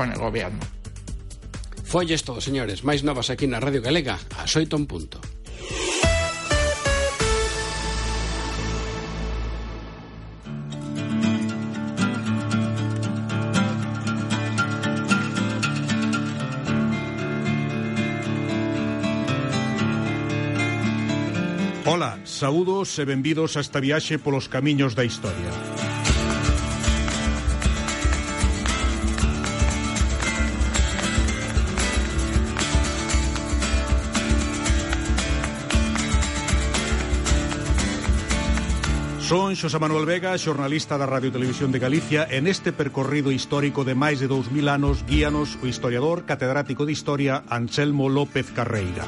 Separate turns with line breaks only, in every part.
con el goberno.
Folles todo, señores, máis novas aquí na Radio Galega, a xoito en punto.
Ola, saúdos e benvidos a esta viaxe polos camiños da historia. Son Xosé Manuel Vega, xornalista da Radio Televisión de Galicia, en este percorrido histórico de máis de 2000 anos guíanos o historiador catedrático de Historia Anselmo López Carreira.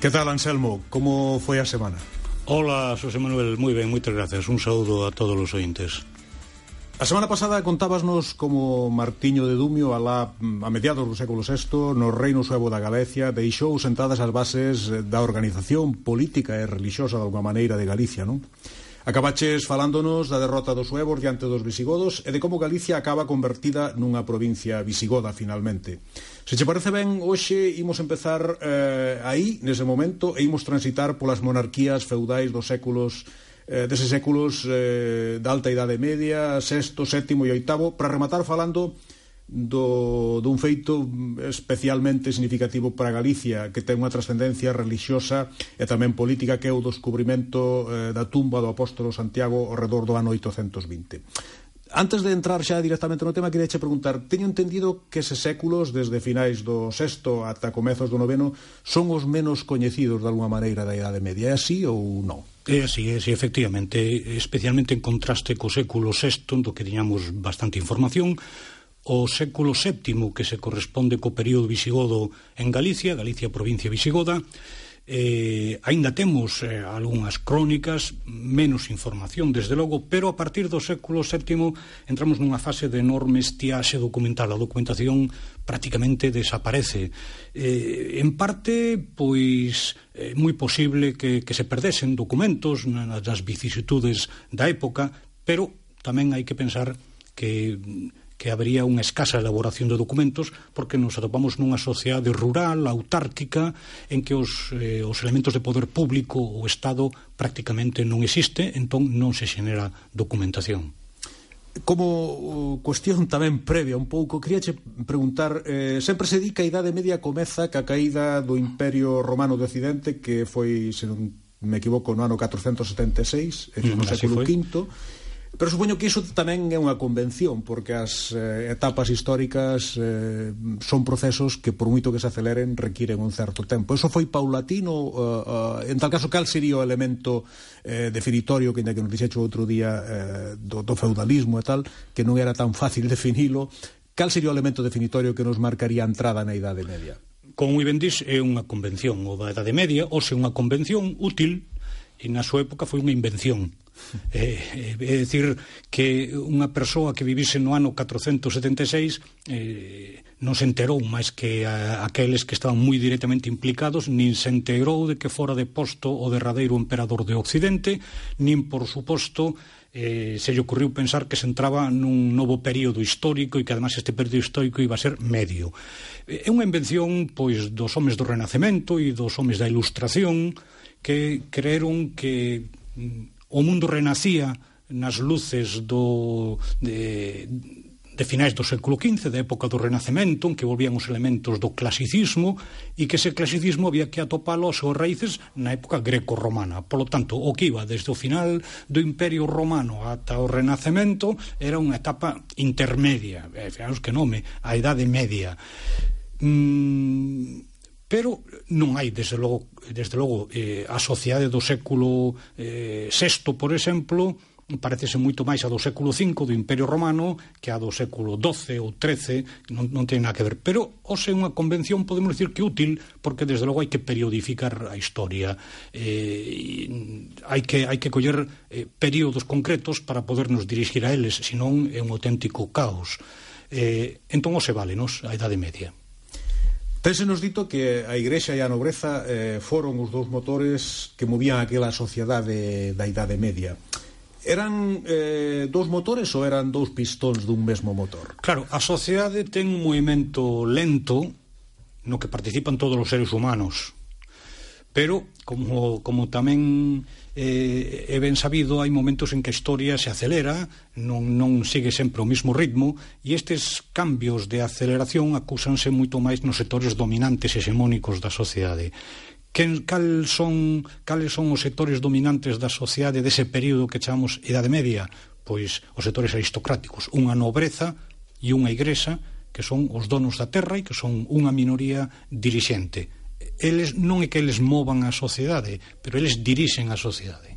Que tal, Anselmo? Como foi a semana?
Hola, Xosé Manuel, moi ben, moitas gracias. Un saúdo a todos os ointes.
A semana pasada contábasnos como Martiño de Dumio alá mm, a mediados do século VI no reino suevo da Galicia deixou sentadas as bases eh, da organización política e religiosa de alguma maneira de Galicia, non? Acabaches falándonos da derrota dos suevos diante dos visigodos e de como Galicia acaba convertida nunha provincia visigoda finalmente. Se che parece ben, hoxe imos empezar eh, aí, nese momento, e imos transitar polas monarquías feudais dos séculos eh, deses séculos eh, da alta idade media, sexto, sétimo e oitavo, para rematar falando do, dun feito especialmente significativo para Galicia, que ten unha trascendencia religiosa e tamén política, que é o descubrimento eh, da tumba do apóstolo Santiago ao redor do ano 820. Antes de entrar xa directamente no tema, queria che preguntar, teño entendido que ese séculos, desde finais do sexto ata comezos do noveno, son os menos coñecidos de alguma maneira da Idade Media, é así ou non?
É así, é así, efectivamente, especialmente en contraste co século VI, do que tiñamos bastante información, o século VII, que se corresponde co período visigodo en Galicia, Galicia provincia visigoda, eh, aínda temos eh, algunhas crónicas, menos información, desde logo, pero a partir do século VII entramos nunha fase de enorme estiaxe documental. A documentación prácticamente desaparece. Eh, en parte, pois, é eh, moi posible que, que se perdesen documentos nas, nas vicisitudes da época, pero tamén hai que pensar que que habría unha escasa elaboración de documentos porque nos atopamos nunha sociedade rural, autárquica, en que os, eh, os elementos de poder público ou Estado prácticamente non existe, entón non se xenera documentación.
Como uh, cuestión tamén previa un pouco, queríache preguntar, eh, sempre se di que a Idade Media comeza ca caída do Imperio Romano do Occidente, que foi, se non me equivoco, no ano 476, mm, no século V, Pero supoño que iso tamén é unha convención, porque as eh, etapas históricas eh, son procesos que, por moito que se aceleren, requiren un certo tempo. Eso foi paulatino? Uh, uh, en tal caso, cal sería o elemento eh, definitorio que, que nos dixecho outro día eh, do, do feudalismo e tal, que non era tan fácil definilo, Cal sería o elemento definitorio que nos marcaría a entrada na Idade Media?
Como ben dís, é unha convención, ou da Idade Media, ou se unha convención útil, e na súa época foi unha invención. Eh, eh, é dicir que unha persoa que vivise no ano 476 eh, non se enterou máis que a, aqueles que estaban moi directamente implicados, nin se enterou de que fora deposto o derradeiro emperador de Occidente, nin, por suposto, eh, se lle ocurriu pensar que se entraba nun novo período histórico e que además este período histórico iba a ser medio. Eh, é unha invención pois dos homes do Renacemento e dos homes da Ilustración que creeron que mm, o mundo renacía nas luces do de, de finais do século XV, da época do Renacemento, en que volvían os elementos do clasicismo e que ese clasicismo había que atopalo as súas raíces na época greco-romana. Polo tanto, o que iba desde o final do Imperio Romano ata o Renacemento era unha etapa intermedia, eh, fijaos que nome, a Idade Media. Mm, pero non hai, desde logo, desde logo eh, a sociedade do século eh, VI, por exemplo, parecese moito máis a do século V do Imperio Romano que a do século XII ou XIII, non, non ten nada que ver. Pero hoxe unha convención, podemos dicir que útil, porque desde logo hai que periodificar a historia. Eh, hai que hai que coller eh, períodos concretos para podernos dirigir a eles, senón é un auténtico caos. Eh, entón, hoxe vale, nos, a Idade Media.
Tésenos dito que a Igrexa e a nobreza eh, foron os dous motores que movían aquela sociedade da Idade Media. Eran eh, dous motores ou eran dous pistóns dun mesmo motor?
Claro, a sociedade ten un movimento lento no que participan todos os seres humanos. Pero, como, como tamén eh, é ben sabido, hai momentos en que a historia se acelera, non, non sigue sempre o mesmo ritmo, e estes cambios de aceleración acúsanse moito máis nos sectores dominantes hexemónicos da sociedade. Quen, cal son, cales son os sectores dominantes da sociedade dese período que chamamos Idade Media? Pois os sectores aristocráticos, unha nobreza e unha igresa que son os donos da terra e que son unha minoría dirixente eles non é que eles movan a sociedade, pero eles dirixen a sociedade.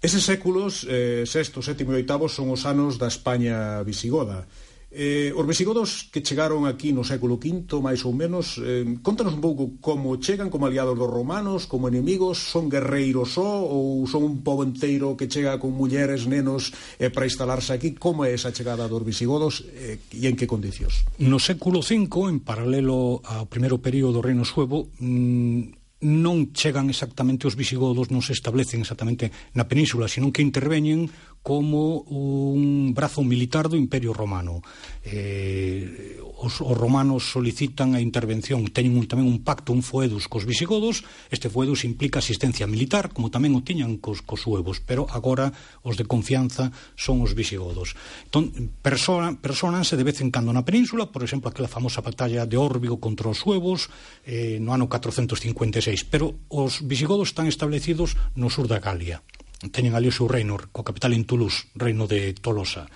Eses séculos, eh, sexto, sétimo e oitavo, son os anos da España visigoda. Eh, os visigodos que chegaron aquí no século V, máis ou menos, eh, contanos un pouco como chegan como aliados dos romanos, como enemigos, son guerreiros só ou son un pobo enteiro que chega con mulleres, nenos eh, para instalarse aquí? Como é esa chegada dos visigodos eh, e en que condicións?
No século V, en paralelo ao primeiro período do Reino Suevo, mmm, non chegan exactamente os visigodos, non se establecen exactamente na península, senón que interveñen como un brazo militar do Imperio Romano. Eh, os, os romanos solicitan a intervención, teñen un, tamén un pacto, un foedus cos visigodos, este foedus implica asistencia militar, como tamén o tiñan cos, cos suevos, pero agora os de confianza son os visigodos. Entón, persona, personanse de vez en cando na península, por exemplo, aquela famosa batalla de Órbigo contra os suevos eh, no ano 456, pero os visigodos están establecidos no sur da Galia teñen ali o seu reino, co capital en Toulouse, reino de Tolosa.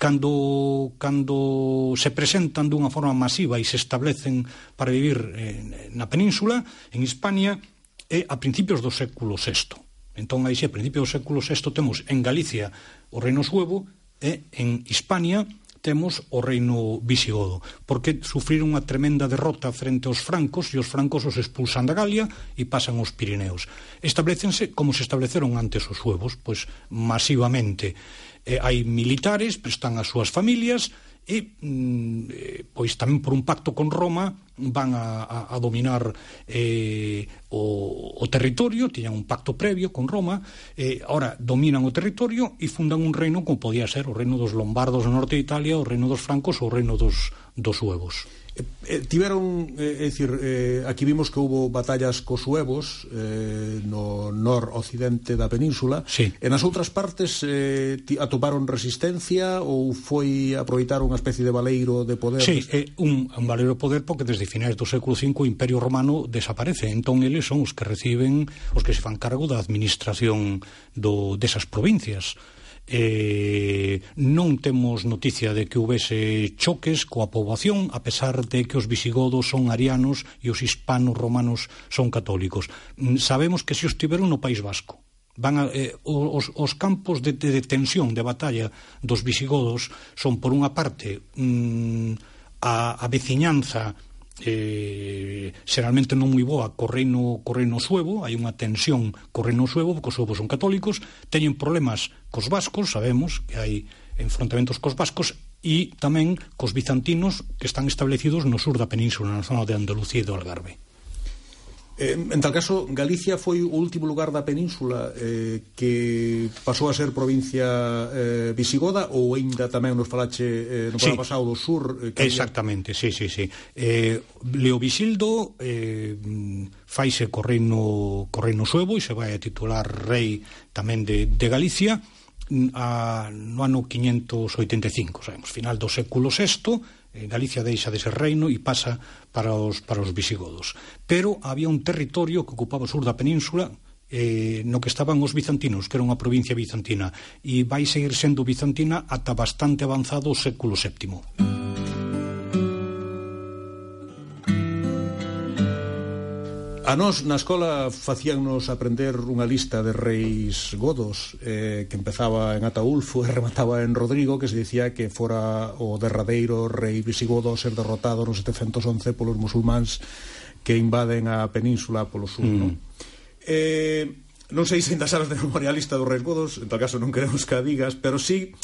Cando, cando se presentan dunha forma masiva e se establecen para vivir eh, na península, en Hispania, é a principios do século VI. Entón, aí, se a principios do século VI, temos en Galicia o reino suevo, e en Hispania temos o reino visigodo, porque sufriron unha tremenda derrota frente aos francos e os francos os expulsan da Galia e pasan aos Pirineos. Establecense como se estableceron antes os suevos, pois masivamente. Eh, hai militares, prestan as súas familias, e mm, eh, pois tamén por un pacto con Roma van a, a, a dominar eh, o, o territorio, tiñan un pacto previo con Roma, eh, ahora dominan o territorio e fundan un reino como podía ser o reino dos Lombardos no norte de Italia, o reino dos Francos ou o reino dos, dos Suevos.
Eh, eh, tiveron, eh, é dicir, eh, aquí vimos que houve batallas cos suevos eh, no nor-occidente da península
sí.
En as outras partes eh, atoparon resistencia ou foi aproveitar unha especie de valeiro de poder?
Sí, eh, un, un valeiro de poder porque desde finais do século V o Imperio Romano desaparece Entón eles son os que reciben, os que se fan cargo da administración do, desas provincias eh, non temos noticia de que houvese choques coa poboación, a pesar de que os visigodos son arianos e os hispanos romanos son católicos. Mm, sabemos que se os tiveron no País Vasco. Van a, eh, os, os campos de, de, de tensión, de batalla dos visigodos son, por unha parte, mm, a, a veciñanza eh, xeralmente non moi boa co reino, co reino suevo, hai unha tensión co reino suevo, porque os suevos son católicos, teñen problemas cos vascos, sabemos que hai enfrontamentos cos vascos e tamén cos bizantinos que están establecidos no sur da península, na zona de Andalucía e do Algarve.
Eh, en tal caso, Galicia foi o último lugar da península eh, que pasou a ser provincia eh, visigoda ou aínda tamén nos falache eh, no sí. pasado do sur?
Eh, que Exactamente, sí, sí, sí. Eh, Leovisildo eh, faise correno, correno suevo e se vai a titular rei tamén de, de Galicia a, no ano 585, sabemos, final do século VI, eh, Galicia deixa de ser reino e pasa para os, para os visigodos. Pero había un territorio que ocupaba o sur da península, eh, no que estaban os bizantinos, que era unha provincia bizantina, e vai seguir sendo bizantina ata bastante avanzado o século VII. Mm.
A nós na escola facíannos aprender unha lista de reis godos eh, que empezaba en Ataulfo e remataba en Rodrigo que se dicía que fora o derradeiro rei visigodo a ser derrotado no 711 polos musulmáns que invaden a península polo sur, mm. non? Eh, non sei se ainda sabes de memoria a lista dos reis godos, en tal caso non queremos que a digas, pero sí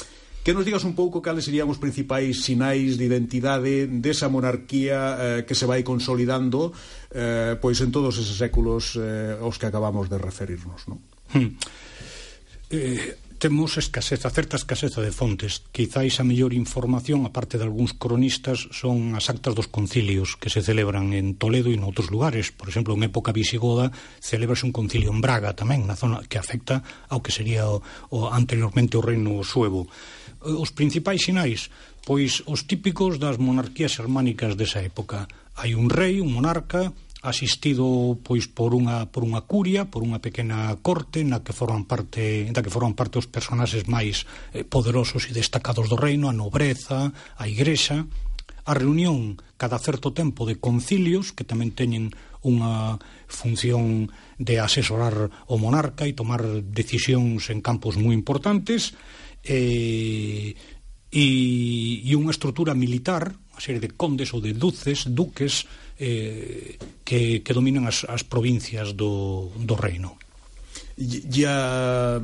Que nos digas un pouco cales serían os principais sinais de identidade desa monarquía eh, que se vai consolidando eh, pois en todos eses séculos eh, aos que acabamos de referirnos, non? Hmm.
Eh, temos escaseza, certa escaseza de fontes. Quizáis a mellor información, aparte de algúns cronistas, son as actas dos concilios que se celebran en Toledo e noutros lugares. Por exemplo, en época visigoda celebrase un concilio en Braga tamén, na zona que afecta ao que sería o, o anteriormente o reino suevo Eh, os principais sinais, pois os típicos das monarquías germánicas desa época. Hai un rei, un monarca, asistido pois por unha por unha curia, por unha pequena corte na que forman parte, da que forman parte os personaxes máis eh, poderosos e destacados do reino, a nobreza, a igrexa, a reunión cada certo tempo de concilios que tamén teñen unha función de asesorar o monarca e tomar decisións en campos moi importantes eh, e, e unha estrutura militar, unha serie de condes ou de duces, duques, eh, que, que dominan as, as provincias do, do reino.
E a,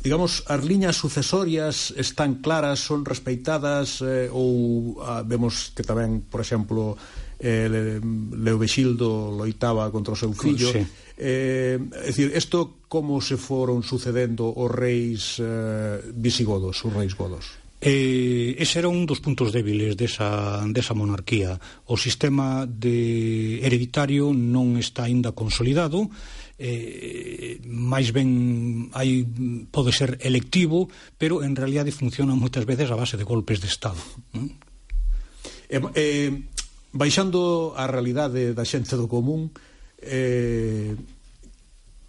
digamos, as liñas sucesorias están claras, son respeitadas eh, ou ah, vemos que tamén, por exemplo, eh, Leovexildo loitaba contra o seu fillo. Sí. Eh, é dicir, isto como se foron sucedendo os reis eh, visigodos, os reis godos?
Eh, ese era un dos puntos débiles desa, desa monarquía. O sistema de hereditario non está aínda consolidado, eh, máis ben hai, pode ser electivo, pero en realidade funciona moitas veces a base de golpes de Estado.
Eh, eh, baixando a realidade da xente do común eh,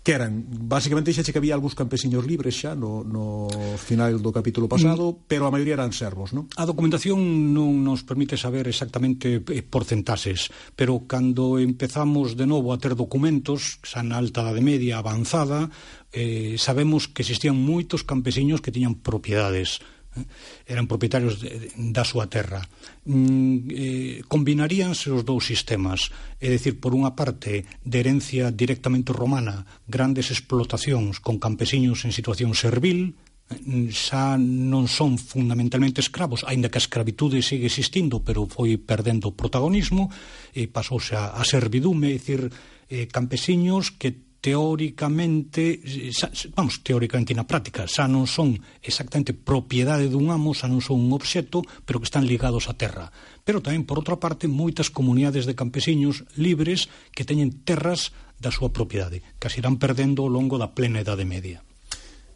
que eran basicamente xa che que había algúns campesiños libres xa no, no final do capítulo mm. pasado, pero a maioría eran servos, non?
A documentación non nos permite saber exactamente eh, porcentaxes, pero cando empezamos de novo a ter documentos, xa na alta de media avanzada, eh, sabemos que existían moitos campesiños que tiñan propiedades eran propietarios de, da súa terra. Mm, eh, combinaríanse os dous sistemas, é dicir, por unha parte, de herencia directamente romana, grandes explotacións con campesiños en situación servil, eh, xa non son fundamentalmente escravos, aínda que a escravitude sigue existindo, pero foi perdendo protagonismo, e pasouse a, a servidume, é dicir, eh, campesiños que teóricamente, xa, vamos, teóricamente na práctica, xa non son exactamente propiedade dun amo, xa non son un obxeto, pero que están ligados á terra. Pero tamén, por outra parte, moitas comunidades de campesiños libres que teñen terras da súa propiedade, que as irán perdendo ao longo da plena Edade Media.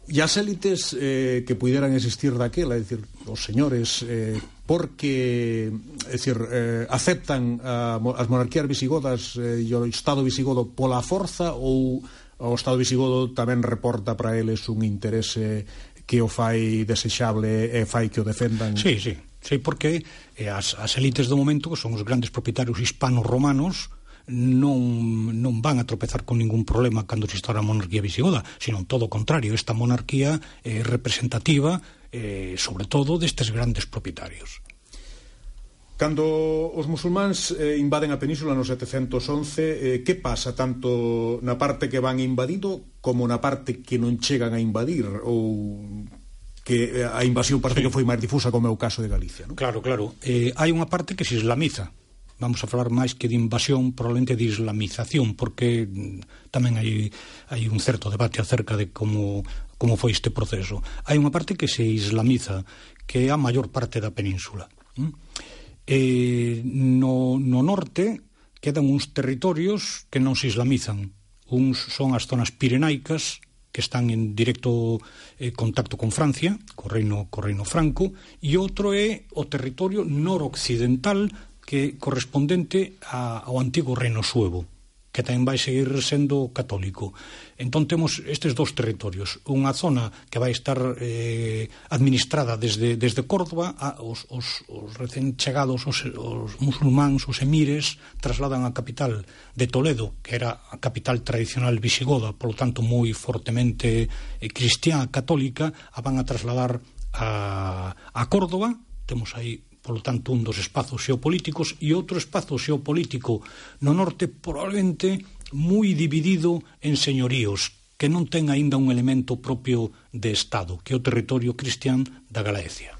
E as élites eh, que puderan existir daquela, é dicir, os señores eh, porque é dicir, eh, aceptan a, as monarquías visigodas eh, e o Estado visigodo pola forza ou o Estado visigodo tamén reporta para eles un interese que o fai desexable e fai que o defendan?
Sí, sí, sí porque eh, as, as elites do momento que son os grandes propietarios hispanos-romanos non, non van a tropezar con ningún problema cando se instaura a monarquía visigoda, sino todo o contrario, esta monarquía eh, representativa eh, sobre todo destes grandes propietarios.
Cando os musulmáns eh, invaden a península no 711, eh, que pasa tanto na parte que van invadido como na parte que non chegan a invadir ou que eh, a invasión parece sí. que foi máis difusa como é o caso de Galicia, non?
Claro, claro. Eh, hai unha parte que se islamiza. Vamos a falar máis que de invasión, probablemente de islamización, porque mm, tamén hai, hai un certo debate acerca de como como foi este proceso. Hai unha parte que se islamiza, que é a maior parte da península. E no, no norte quedan uns territorios que non se islamizan. Uns son as zonas pirenaicas, que están en directo eh, contacto con Francia, co reino, co reino franco, e outro é o territorio noroccidental que correspondente a, ao antigo reino suevo que tamén vai seguir sendo católico. Entón temos estes dous territorios, unha zona que vai estar eh, administrada desde, desde Córdoba, a, os, os, os recén chegados, os, os musulmáns, os emires, trasladan a capital de Toledo, que era a capital tradicional visigoda, polo tanto moi fortemente eh, cristiana, católica, a van a trasladar a, a Córdoba, temos aí polo tanto un dos espazos xeopolíticos e outro espazo xeopolítico no norte probablemente moi dividido en señoríos que non ten aínda un elemento propio de Estado, que é o territorio cristián da Galaecia.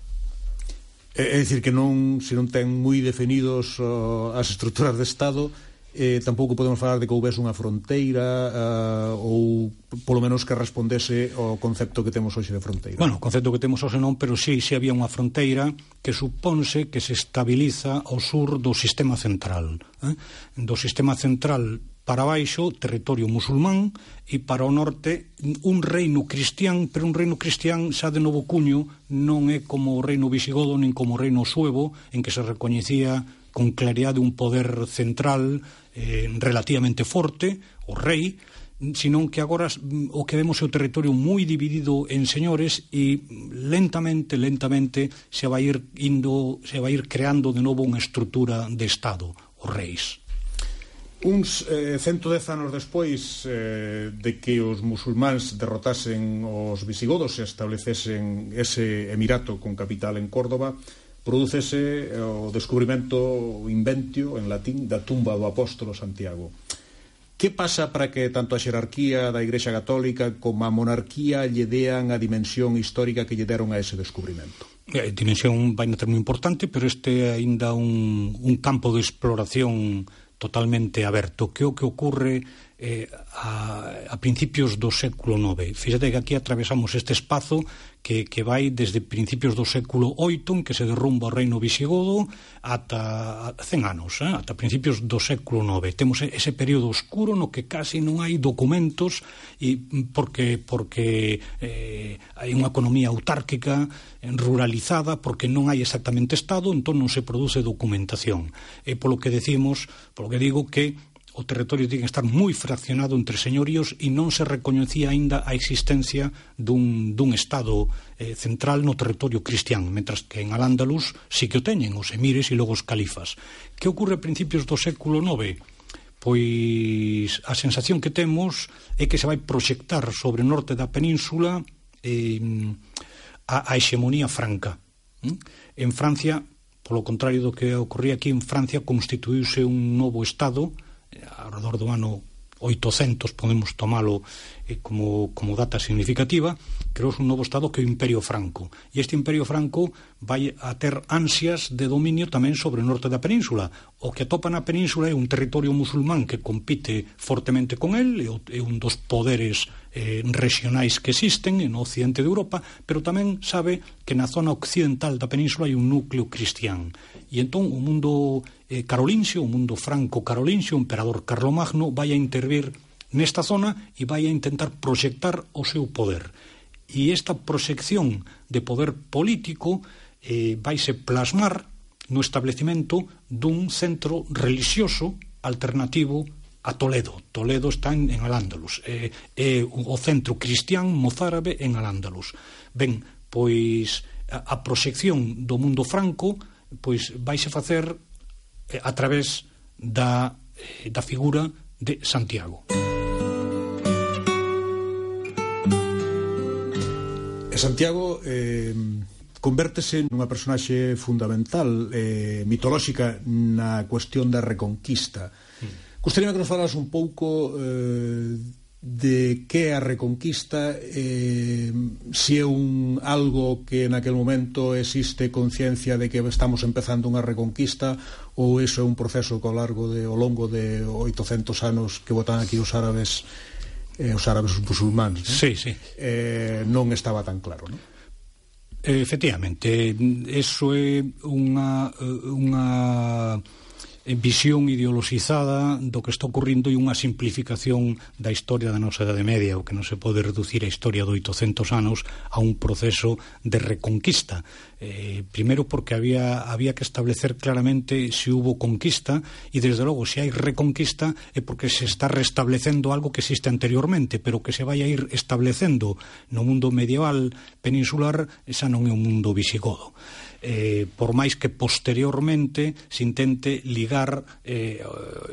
É, é dicir que non se non ten moi definidos uh, as estruturas de Estado, eh, tampouco podemos falar de que houvese unha fronteira eh, ou polo menos que respondese ao concepto que temos hoxe de fronteira.
Bueno, o concepto que temos hoxe non, pero sí, sí había unha fronteira que supónse que se estabiliza ao sur do sistema central. Eh? Do sistema central para baixo, territorio musulmán, e para o norte, un reino cristián, pero un reino cristián xa de novo cuño, non é como o reino visigodo, nin como o reino suevo, en que se recoñecía con claridade un poder central eh, relativamente forte, o rei, senón que agora o que vemos é o territorio moi dividido en señores e lentamente, lentamente se vai ir indo, se vai ir creando de novo unha estrutura de Estado, os reis.
Uns eh, 110 anos despois eh, de que os musulmáns derrotasen os visigodos e establecesen ese emirato con capital en Córdoba, prodúcese eh, o descubrimento o inventio en latín da tumba do apóstolo Santiago. Que pasa para que tanto a xerarquía da Igrexa Católica como a monarquía lle dean a dimensión histórica que lle deron a ese descubrimento?
A dimensión vai na ter moi importante, pero este é aínda un, un campo de exploración totalmente aberto. Que o que ocorre eh, a, a principios do século IX. Fíxate que aquí atravesamos este espazo que, que vai desde principios do século VIII, en que se derrumba o reino visigodo, ata 100 anos, eh, ata principios do século IX. Temos ese período oscuro no que casi non hai documentos e porque porque eh, hai unha economía autárquica, ruralizada, porque non hai exactamente Estado, entón non se produce documentación. E polo que decimos, polo que digo que o territorio tiña que estar moi fraccionado entre señoríos e non se recoñecía aínda a existencia dun, dun Estado eh, central no territorio cristián, mentras que en Al-Ándalus sí que o teñen, os emires e logo os califas. Que ocurre a principios do século IX? Pois a sensación que temos é que se vai proxectar sobre o norte da península eh, a, a hexemonía franca. Hm? En Francia, polo contrario do que ocorría aquí, en Francia constituíuse un novo Estado ao redor do ano 800 podemos tomalo eh, como, como data significativa creouse un novo Estado que é o Imperio Franco. E este Imperio Franco vai a ter ansias de dominio tamén sobre o norte da península. O que atopa na península é un territorio musulmán que compite fortemente con el, é un dos poderes eh, regionais que existen no occidente de Europa, pero tamén sabe que na zona occidental da península hai un núcleo cristián. E entón o mundo eh, carolinxio, o mundo franco-carolinxio, o emperador Carlomagno, vai a intervir nesta zona e vai a intentar proxectar o seu poder e esta proxección de poder político eh, vaise plasmar no establecimento dun centro religioso alternativo a Toledo. Toledo está en, en Al-Ándalus. É, eh, eh, o centro cristián mozárabe en Al-Ándalus. Ben, pois a, a proxección do mundo franco pois vaise facer eh, a través da, eh, da figura de Santiago.
Música Santiago eh, convértese nunha personaxe fundamental, eh, mitolóxica na cuestión da reconquista. Mm. Que nos falas un pouco eh, de que a reconquista, eh, se é un algo que naquel momento existe conciencia de que estamos empezando unha reconquista ou iso é un proceso que ao largo de, ao longo de 800 anos que votan aquí os árabes eh, os árabes os musulmáns,
non? Sí, sí.
Eh, non estaba tan claro, non?
Efectivamente, eso é unha eh, unha visión ideoloxizada do que está ocurrindo e unha simplificación da historia da nosa Edade Media, o que non se pode reducir a historia de 800 anos a un proceso de reconquista. Eh, primeiro porque había, había que establecer claramente se hubo conquista e, desde logo, se hai reconquista é porque se está restablecendo algo que existe anteriormente, pero que se vai a ir establecendo no mundo medieval peninsular, esa non é un mundo visigodo eh, por máis que posteriormente se intente ligar eh,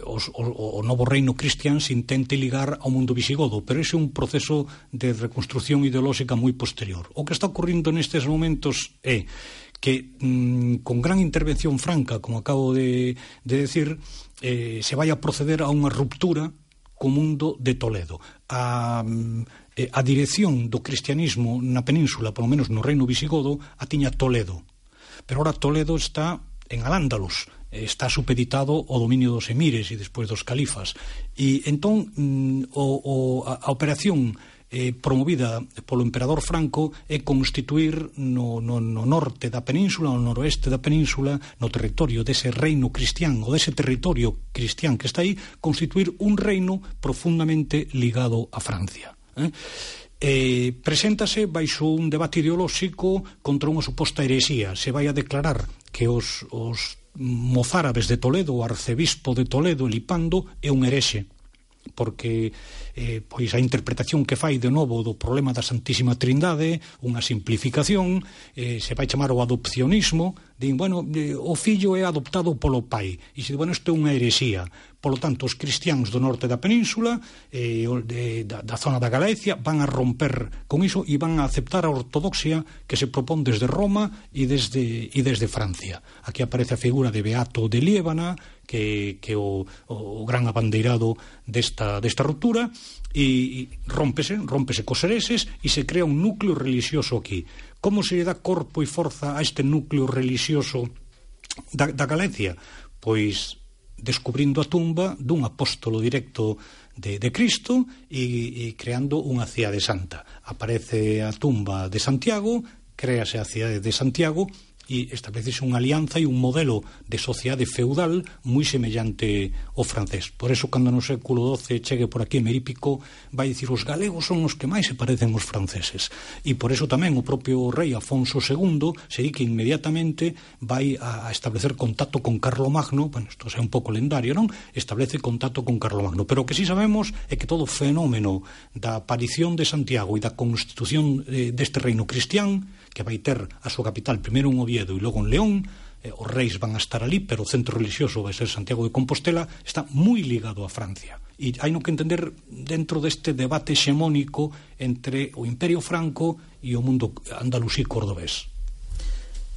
os, o, o novo reino cristián se intente ligar ao mundo visigodo, pero ese é un proceso de reconstrucción ideolóxica moi posterior. O que está ocurrindo nestes momentos é que mm, con gran intervención franca, como acabo de, de decir, eh, se vai a proceder a unha ruptura co mundo de Toledo. A, mm, eh, a dirección do cristianismo na península, polo menos no reino visigodo, a tiña Toledo, Pero ahora Toledo está en Al-Ándalus, está supeditado ao dominio dos emires e despois dos califas. E entón mm, o, o, a, a operación eh, promovida polo emperador Franco é constituir no, no, no norte da península, no noroeste da península, no territorio dese reino cristián ou dese territorio cristián que está aí, constituir un reino profundamente ligado a Francia. Eh? eh, preséntase baixo un debate ideolóxico contra unha suposta heresía. Se vai a declarar que os, os mozárabes de Toledo, o arcebispo de Toledo, Lipando, é un herexe porque eh, pois a interpretación que fai de novo do problema da Santísima Trindade, unha simplificación, eh, se vai chamar o adopcionismo, din, bueno, eh, o fillo é adoptado polo pai, e se, bueno, isto é unha heresía, Polo tanto, os cristianos do norte da península e eh, de, da, da zona da Galicia van a romper con iso e van a aceptar a ortodoxia que se propón desde Roma e desde, e desde Francia. Aquí aparece a figura de Beato de Liébana, que, que o, o gran abandeirado desta, desta ruptura, e, e rómpese, rómpese cos hereses e se crea un núcleo religioso aquí. Como se lle dá corpo e forza a este núcleo religioso da, da Galicia? Pois descubrindo a tumba dun apóstolo directo de, de Cristo e, e creando unha cidade santa. Aparece a tumba de Santiago, créase a cidade de Santiago, e establecese unha alianza e un modelo de sociedade feudal moi semellante ao francés. Por eso, cando no século XII chegue por aquí Merípico, vai dicir os galegos son os que máis se parecen aos franceses. E por eso tamén o propio rei Afonso II se di que inmediatamente vai a establecer contacto con Carlo Magno, bueno, isto é un pouco lendario, non? Establece contacto con Carlo Magno. Pero o que sí sabemos é que todo o fenómeno da aparición de Santiago e da constitución eh, deste reino cristián que vai ter a súa capital primeiro en Oviedo e logo en León, eh, os reis van a estar ali, pero o centro religioso vai ser Santiago de Compostela, está moi ligado a Francia. E hai no que entender dentro deste debate hexemónico entre o Imperio Franco e o mundo andalusí cordobés.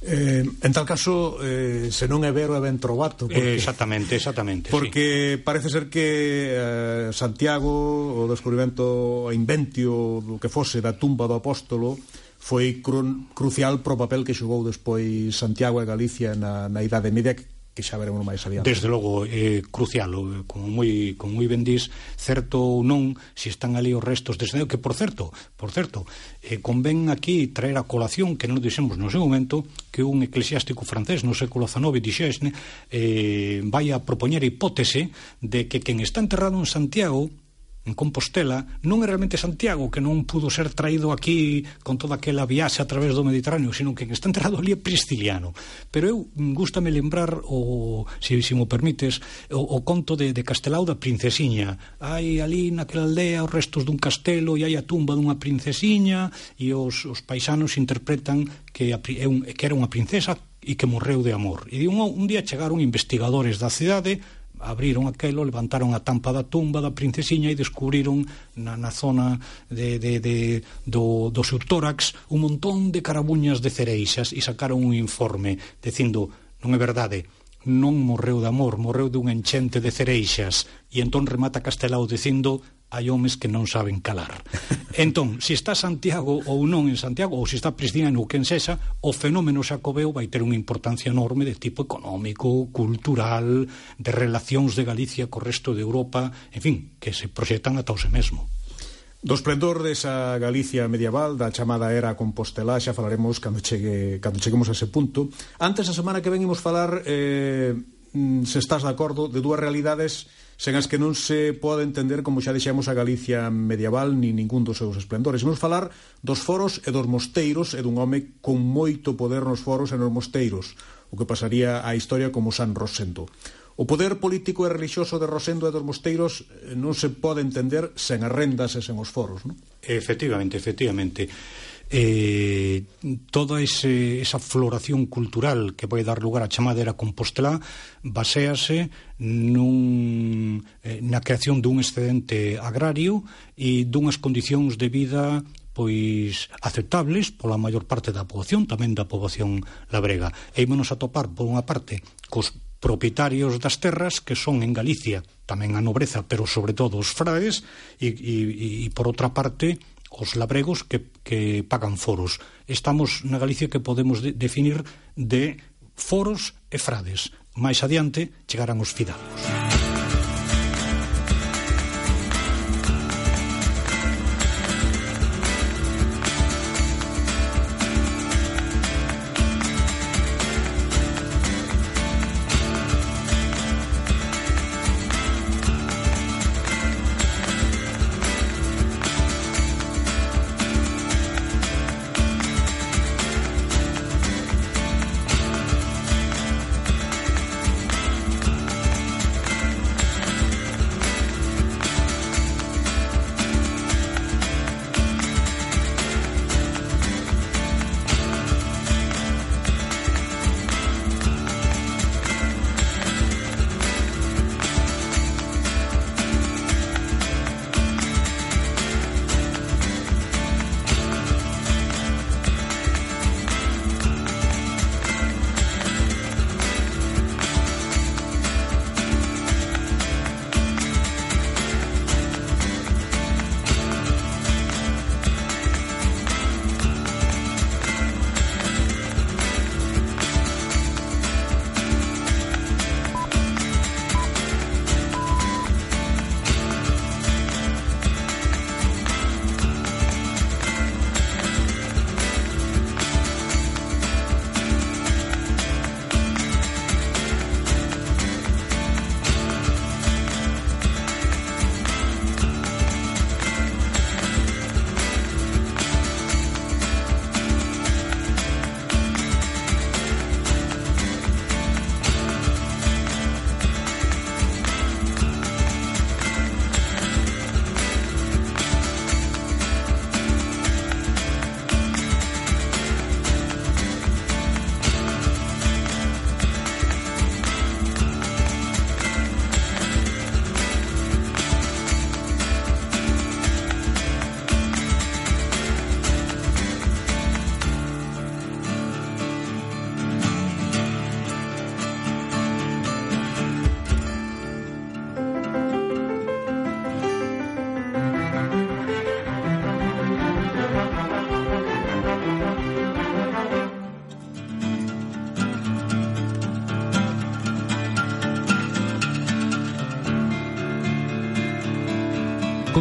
Eh, en tal caso, eh, se non é vero é ben trovato
porque, eh, Exactamente, exactamente
Porque sí. parece ser que eh, Santiago, o descubrimento o inventio do que fose da tumba do apóstolo foi cru, crucial pro papel que xogou despois Santiago e Galicia na, na Idade Media que xa veremos máis adiante.
Desde logo, é eh, crucial, como moi, como moi vendís, certo ou non, se están ali os restos de Santiago, que por certo, por certo, eh, convén aquí traer a colación, que non dixemos no seu momento, que un eclesiástico francés no século XIX dixesne, eh, vai a propoñer a hipótese de que quen está enterrado en Santiago en Compostela non é realmente Santiago que non pudo ser traído aquí con toda aquela viaxe a través do Mediterráneo, sino que está enterrado ali é Prisciliano. Pero eu mm, gustame lembrar o, se, se mo permites, o, o conto de, de Castelao da Princesiña. Hai ali naquela aldea os restos dun castelo e hai a tumba dunha princesiña e os, os paisanos interpretan que, a, é un, que era unha princesa e que morreu de amor. E un, un día chegaron investigadores da cidade abriron aquelo, levantaron a tampa da tumba da princesiña e descubriron na, na zona de, de, de, do, do seu tórax un montón de carabuñas de cereixas e sacaron un informe dicindo non é verdade, non morreu de amor, morreu dun enchente de cereixas e entón remata Castelao dicindo hai homes que non saben calar. Entón, se está Santiago ou non en Santiago, ou se está Pristina en quen sexa, o fenómeno xacobeo vai ter unha importancia enorme de tipo económico, cultural, de relacións de Galicia co resto de Europa, en fin, que se proxectan ata o se mesmo.
Do esplendor desa Galicia medieval, da chamada era compostelá, xa falaremos cando, chegue, cando cheguemos a ese punto. Antes, a semana que venimos falar, eh, mm, se estás de acordo, de dúas realidades sen as que non se pode entender como xa deixamos a Galicia medieval ni ningún dos seus esplendores. Vamos falar dos foros e dos mosteiros e dun home con moito poder nos foros e nos mosteiros, o que pasaría a historia como San Rosendo. O poder político e religioso de Rosendo e dos Mosteiros eh, non se pode entender sen as rendas e sen os foros, non?
Efectivamente, efectivamente. Eh, toda ese, esa floración cultural que vai dar lugar á chamada era Compostela baséase nun, eh, na creación dun excedente agrario e dunhas condicións de vida pois aceptables pola maior parte da poboación, tamén da poboación labrega. E ímonos a topar, por unha parte, cos propietarios das terras que son en Galicia, tamén a nobreza, pero sobre todo os frades e, e, e por outra parte os labregos que, que pagan foros. Estamos na Galicia que podemos de, definir de foros e frades. Mais adiante chegarán os fidalgos.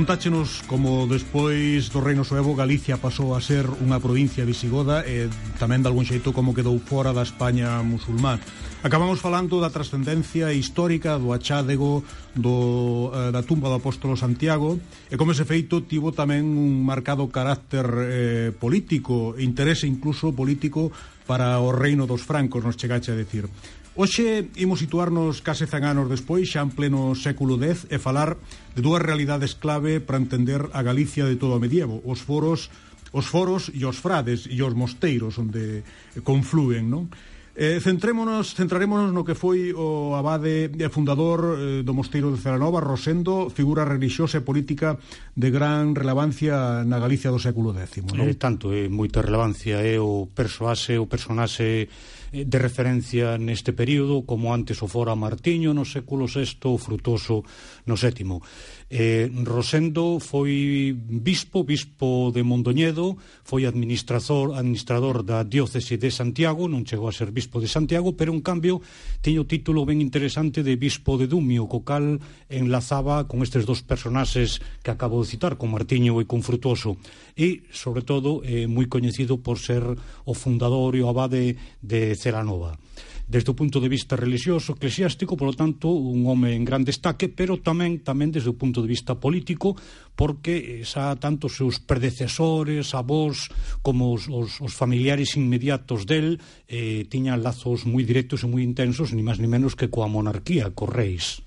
Contáchenos como despois do Reino Suevo Galicia pasou a ser unha provincia visigoda e tamén de algún xeito como quedou fora da España musulmán. Acabamos falando da trascendencia histórica do achádego do, eh, da tumba do apóstolo Santiago e como ese feito tivo tamén un marcado carácter eh, político, interese incluso político para o reino dos francos, nos chegache a decir. Hoxe imos situarnos case 100 anos despois, xa en pleno século X, e falar de dúas realidades clave para entender a Galicia de todo o medievo, os foros os foros e os frades e os mosteiros onde confluen, non? Eh, centrémonos, centrarémonos no que foi o abade e fundador eh, do mosteiro de Ceranova, Rosendo, figura relixiosa e política de gran relevancia na Galicia do século X. Non?
Eh, tanto, eh, moita relevancia é eh, o persoaxe, o personaxe de referencia neste período, como antes o fora Martiño no século VI ou Frutoso no VII. Eh, Rosendo foi bispo, bispo de Mondoñedo, foi administrador, administrador da diócese de Santiago, non chegou a ser bispo de Santiago, pero en cambio tiño o título ben interesante de bispo de Dumio, co cal enlazaba con estes dos personaxes que acabo de citar, con Martiño e con Frutoso, e, sobre todo, eh, moi coñecido por ser o fundador e o abade de Celanova. Desde o punto de vista religioso, eclesiástico, polo tanto, un home en gran destaque, pero tamén tamén desde o punto de vista político, porque eh, xa tanto os seus predecesores, avós, como os, os, os familiares inmediatos del, eh, tiñan lazos moi directos e moi intensos, ni máis ni menos que coa monarquía, co reis.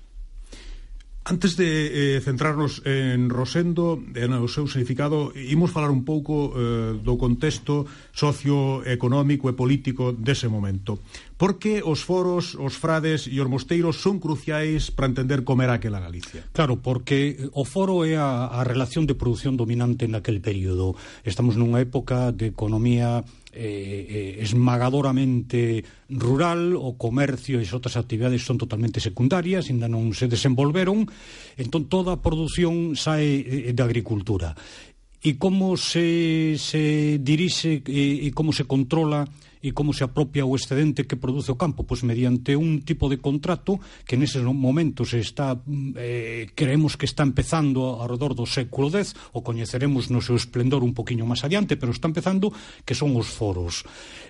Antes de eh, centrarnos en Rosendo e no seu significado, imos falar un pouco eh, do contexto socioeconómico e político dese momento. Porque os foros, os frades e os mosteiros son cruciais para entender como era aquela Galicia?
Claro, porque o foro é a, a relación de produción dominante naquel período. Estamos nunha época de economía Eh, eh, esmagadoramente rural, o comercio e outras actividades son totalmente secundarias, ainda non se desenvolveron, entón toda a produción sae eh, de agricultura. E como se, se dirixe e, e como se controla e como se apropia o excedente que produce o campo? Pois mediante un tipo de contrato que neses momentos está mm, eh, creemos que está empezando alrededor do século X, o coñeceremos no seu esplendor un poquinho máis adiante, pero está empezando que son os foros.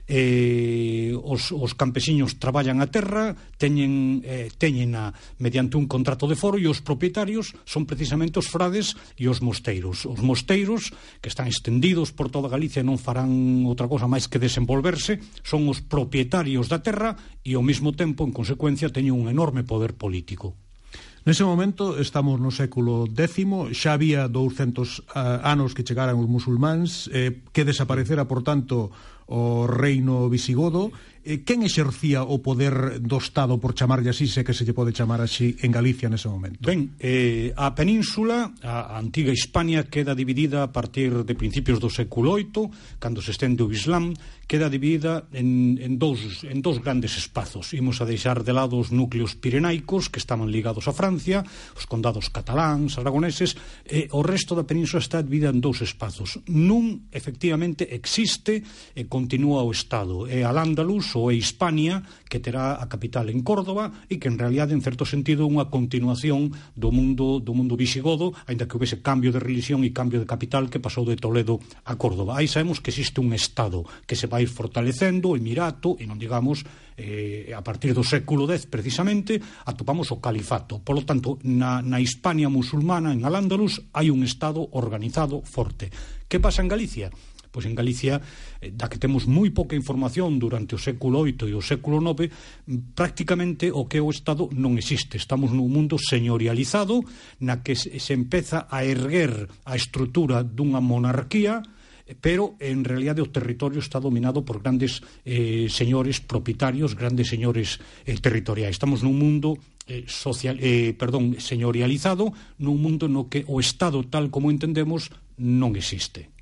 Eh, os, os campesiños traballan a terra, teñen, eh, teñen a, mediante un contrato de foro e os propietarios son precisamente os frades e os mosteiros. Os mosteiros que están extendidos por toda Galicia non farán outra cosa máis que desenvolverse Son os propietarios da terra e ao mesmo tempo, en consecuencia, teñen un enorme poder político.
Nese momento estamos no século X, xa había 200 uh, eh, anos que chegaran os musulmáns, eh, que desaparecera, por tanto, o reino visigodo, eh, quen exercía o poder do Estado, por chamarlle así, se que se lle pode chamar así, en Galicia nese momento?
Ben, eh, a península, a antiga Hispania, queda dividida a partir de principios do século VIII, cando se estende o Islam, queda dividida en, en, dous, en dous grandes espazos. Imos a deixar de lado os núcleos pirenaicos, que estaban ligados a Francia, os condados cataláns, aragoneses, e o resto da península está dividida en dous espazos. Nun, efectivamente, existe, e eh, continúa o Estado. É Al-Ándalus ou é Hispania, que terá a capital en Córdoba e que en realidade en certo sentido unha continuación do mundo do mundo visigodo, aínda que houvese cambio de religión e cambio de capital que pasou de Toledo a Córdoba. Aí sabemos que existe un Estado que se vai fortalecendo, o Emirato, e non digamos eh, a partir do século X precisamente atopamos o califato. Por lo tanto, na, na Hispania musulmana en Al-Ándalus hai un Estado organizado forte. Que pasa en Galicia? Pois en Galicia, eh, da que temos moi pouca información durante o século VIII e o século IX, prácticamente o que é o Estado non existe. Estamos nun mundo señorializado na que se empeza a erguer a estrutura dunha monarquía pero en realidade o territorio está dominado por grandes eh, señores propietarios, grandes señores eh, territoriais. Estamos nun mundo eh, social, eh, perdón, señorializado, nun mundo no que o Estado tal como entendemos non existe.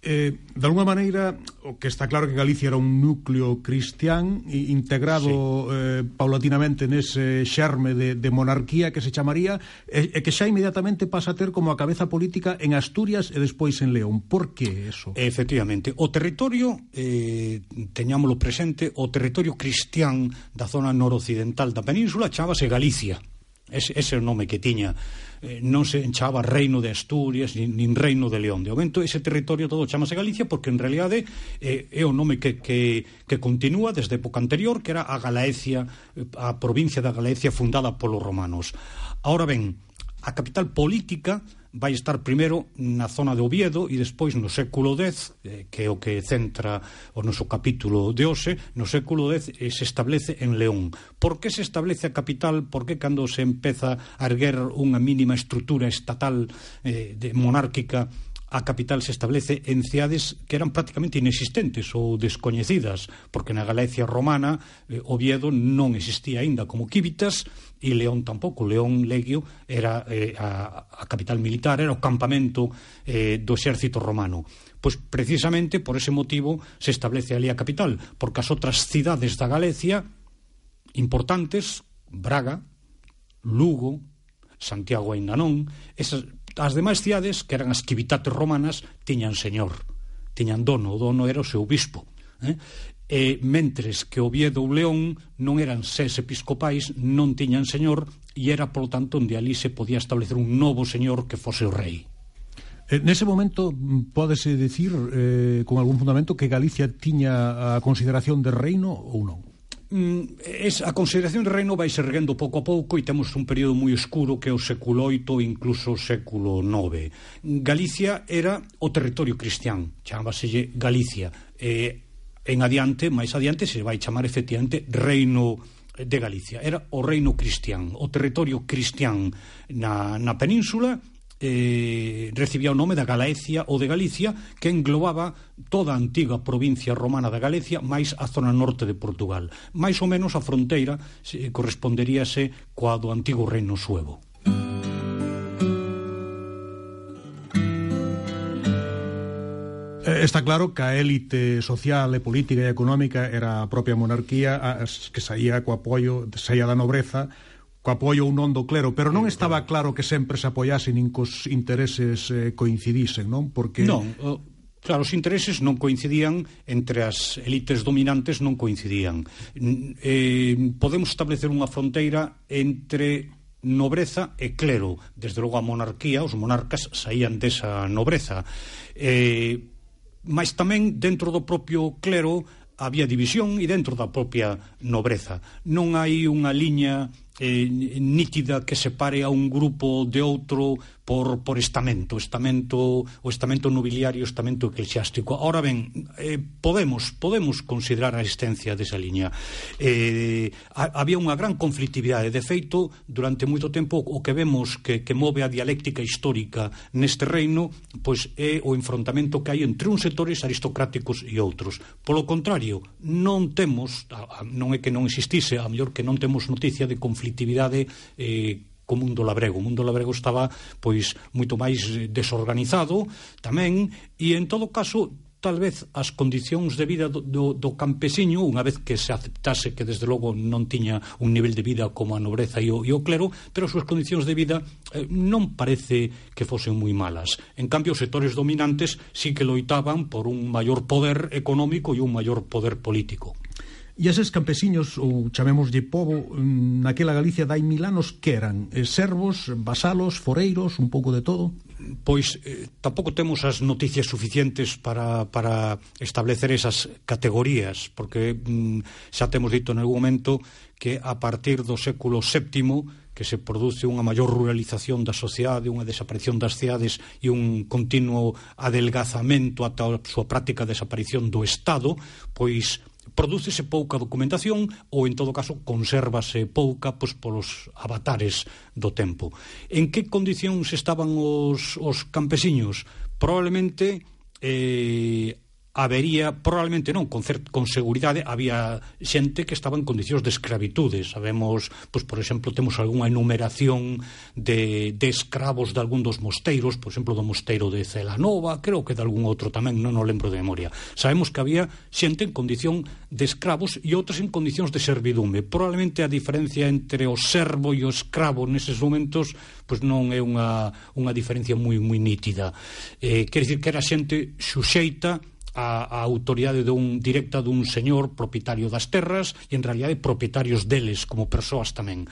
Eh, de alguma maneira, o que está claro que Galicia era un núcleo cristián integrado sí. eh, paulatinamente nese xerme de, de monarquía que se chamaría e, e que xa inmediatamente pasa a ter como a cabeza política en Asturias e despois en León. Por que eso?
Efectivamente. O territorio, eh, teñámolo presente, o territorio cristián da zona noroccidental da península chamase Galicia. Ese, ese é o nome que tiña eh, non se enchaba reino de Asturias nin, nin reino de León. De momento ese territorio todo chamase Galicia porque en realidade eh, é o nome que, que, que continúa desde época anterior que era a Galaecia, eh, a provincia da Galaecia fundada polos romanos. Ahora ben, a capital política vai estar primeiro na zona de Oviedo e despois no século X, eh, que é o que centra o noso capítulo de hoxe, no século X eh, se establece en León. Por que se establece a capital? Por que cando se empeza a erguer unha mínima estrutura estatal eh, de monárquica a capital se establece en cidades que eran prácticamente inexistentes ou descoñecidas, porque na Galicia romana eh, Oviedo non existía aínda como Quívitas e León tampouco. León Legio era eh, a, a capital militar, era o campamento eh, do exército romano. Pois precisamente por ese motivo se establece ali a capital, porque as outras cidades da Galicia importantes, Braga, Lugo, Santiago aínda non, esas As demais cidades, que eran as civitates romanas, tiñan señor, tiñan dono, o dono era o seu bispo. Eh? E mentres que Oviedo ou León non eran ses episcopais, non tiñan señor, e era, polo tanto, onde ali se podía establecer un novo señor que fose o rei.
Eh, nese momento pódese decir, eh, con algún fundamento que Galicia tiña a consideración de reino ou non?
Mm, es, a Consideración de Reino vai se erguendo pouco a pouco e temos un período moi escuro que é o século VIII incluso o século IX. Galicia era o territorio cristián, chamábaselle Galicia. E en adiante, máis adiante, se vai chamar efectivamente Reino de Galicia. Era o reino cristián, o territorio cristián na, na península eh, recibía o nome da Galaecia ou de Galicia que englobaba toda a antiga provincia romana da Galicia máis a zona norte de Portugal. Máis ou menos a fronteira eh, corresponderíase coa do antigo reino suevo.
Eh, está claro que a élite social e política e económica era a propia monarquía as que saía co apoio, saía da nobreza co apoio ou non do clero, pero non estaba claro que sempre se apoiasen nin cos intereses eh, coincidisen, non?
Porque Non. Claro, os intereses non coincidían entre as elites dominantes non coincidían. Eh, podemos establecer unha fronteira entre nobreza e clero. Desde logo a monarquía, os monarcas saían desa nobreza. Eh, mas tamén dentro do propio clero había división e dentro da propia nobreza. Non hai unha liña eh, nítida que separe a un grupo de outro por, por estamento, estamento, o estamento nobiliario, o estamento eclesiástico. Ahora ben, eh, podemos podemos considerar a existencia desa liña. Eh, a, había unha gran conflictividade, de feito, durante moito tempo o que vemos que, que move a dialéctica histórica neste reino, pois é o enfrontamento que hai entre uns sectores aristocráticos e outros. Polo contrario, non temos, non é que non existise, a mellor que non temos noticia de conflictividade eh, co mundo labrego. O mundo labrego estaba pois moito máis eh, desorganizado tamén e en todo caso tal vez as condicións de vida do, do, do campesiño, unha vez que se aceptase que desde logo non tiña un nivel de vida como a nobreza e o, e o clero, pero as súas condicións de vida eh, non parece que fosen moi malas. En cambio, os sectores dominantes sí que loitaban por un maior poder económico e un maior poder político.
E eses campesiños, ou chamémoslle povo, mm, naquela Galicia dai mil anos que eran? Eh, servos, vasalos, foreiros, un pouco de todo?
Pois eh, tampouco temos as noticias suficientes para, para establecer esas categorías, porque mm, xa temos dito en algún momento que a partir do século VII que se produce unha maior ruralización da sociedade, unha desaparición das cidades e un continuo adelgazamento ata a súa práctica desaparición do Estado, pois prodúcese pouca documentación ou, en todo caso, consérvase pouca pois, polos avatares do tempo. En que condicións estaban os, os campesiños? Probablemente eh, habería, probablemente non, con, cer con seguridade, había xente que estaba en condicións de escravitude. Sabemos, pois, por exemplo, temos algunha enumeración de, de escravos de algún dos mosteiros, por exemplo, do mosteiro de Celanova, creo que de algún outro tamén, non o lembro de memoria. Sabemos que había xente en condición de escravos e outras en condicións de servidume. Probablemente a diferencia entre o servo e o escravo neses momentos pois non é unha, unha diferencia moi moi nítida. Eh, quer dicir que era xente xuxeita a, a autoridade dun, directa dun señor propietario das terras e en realidade propietarios deles como persoas tamén.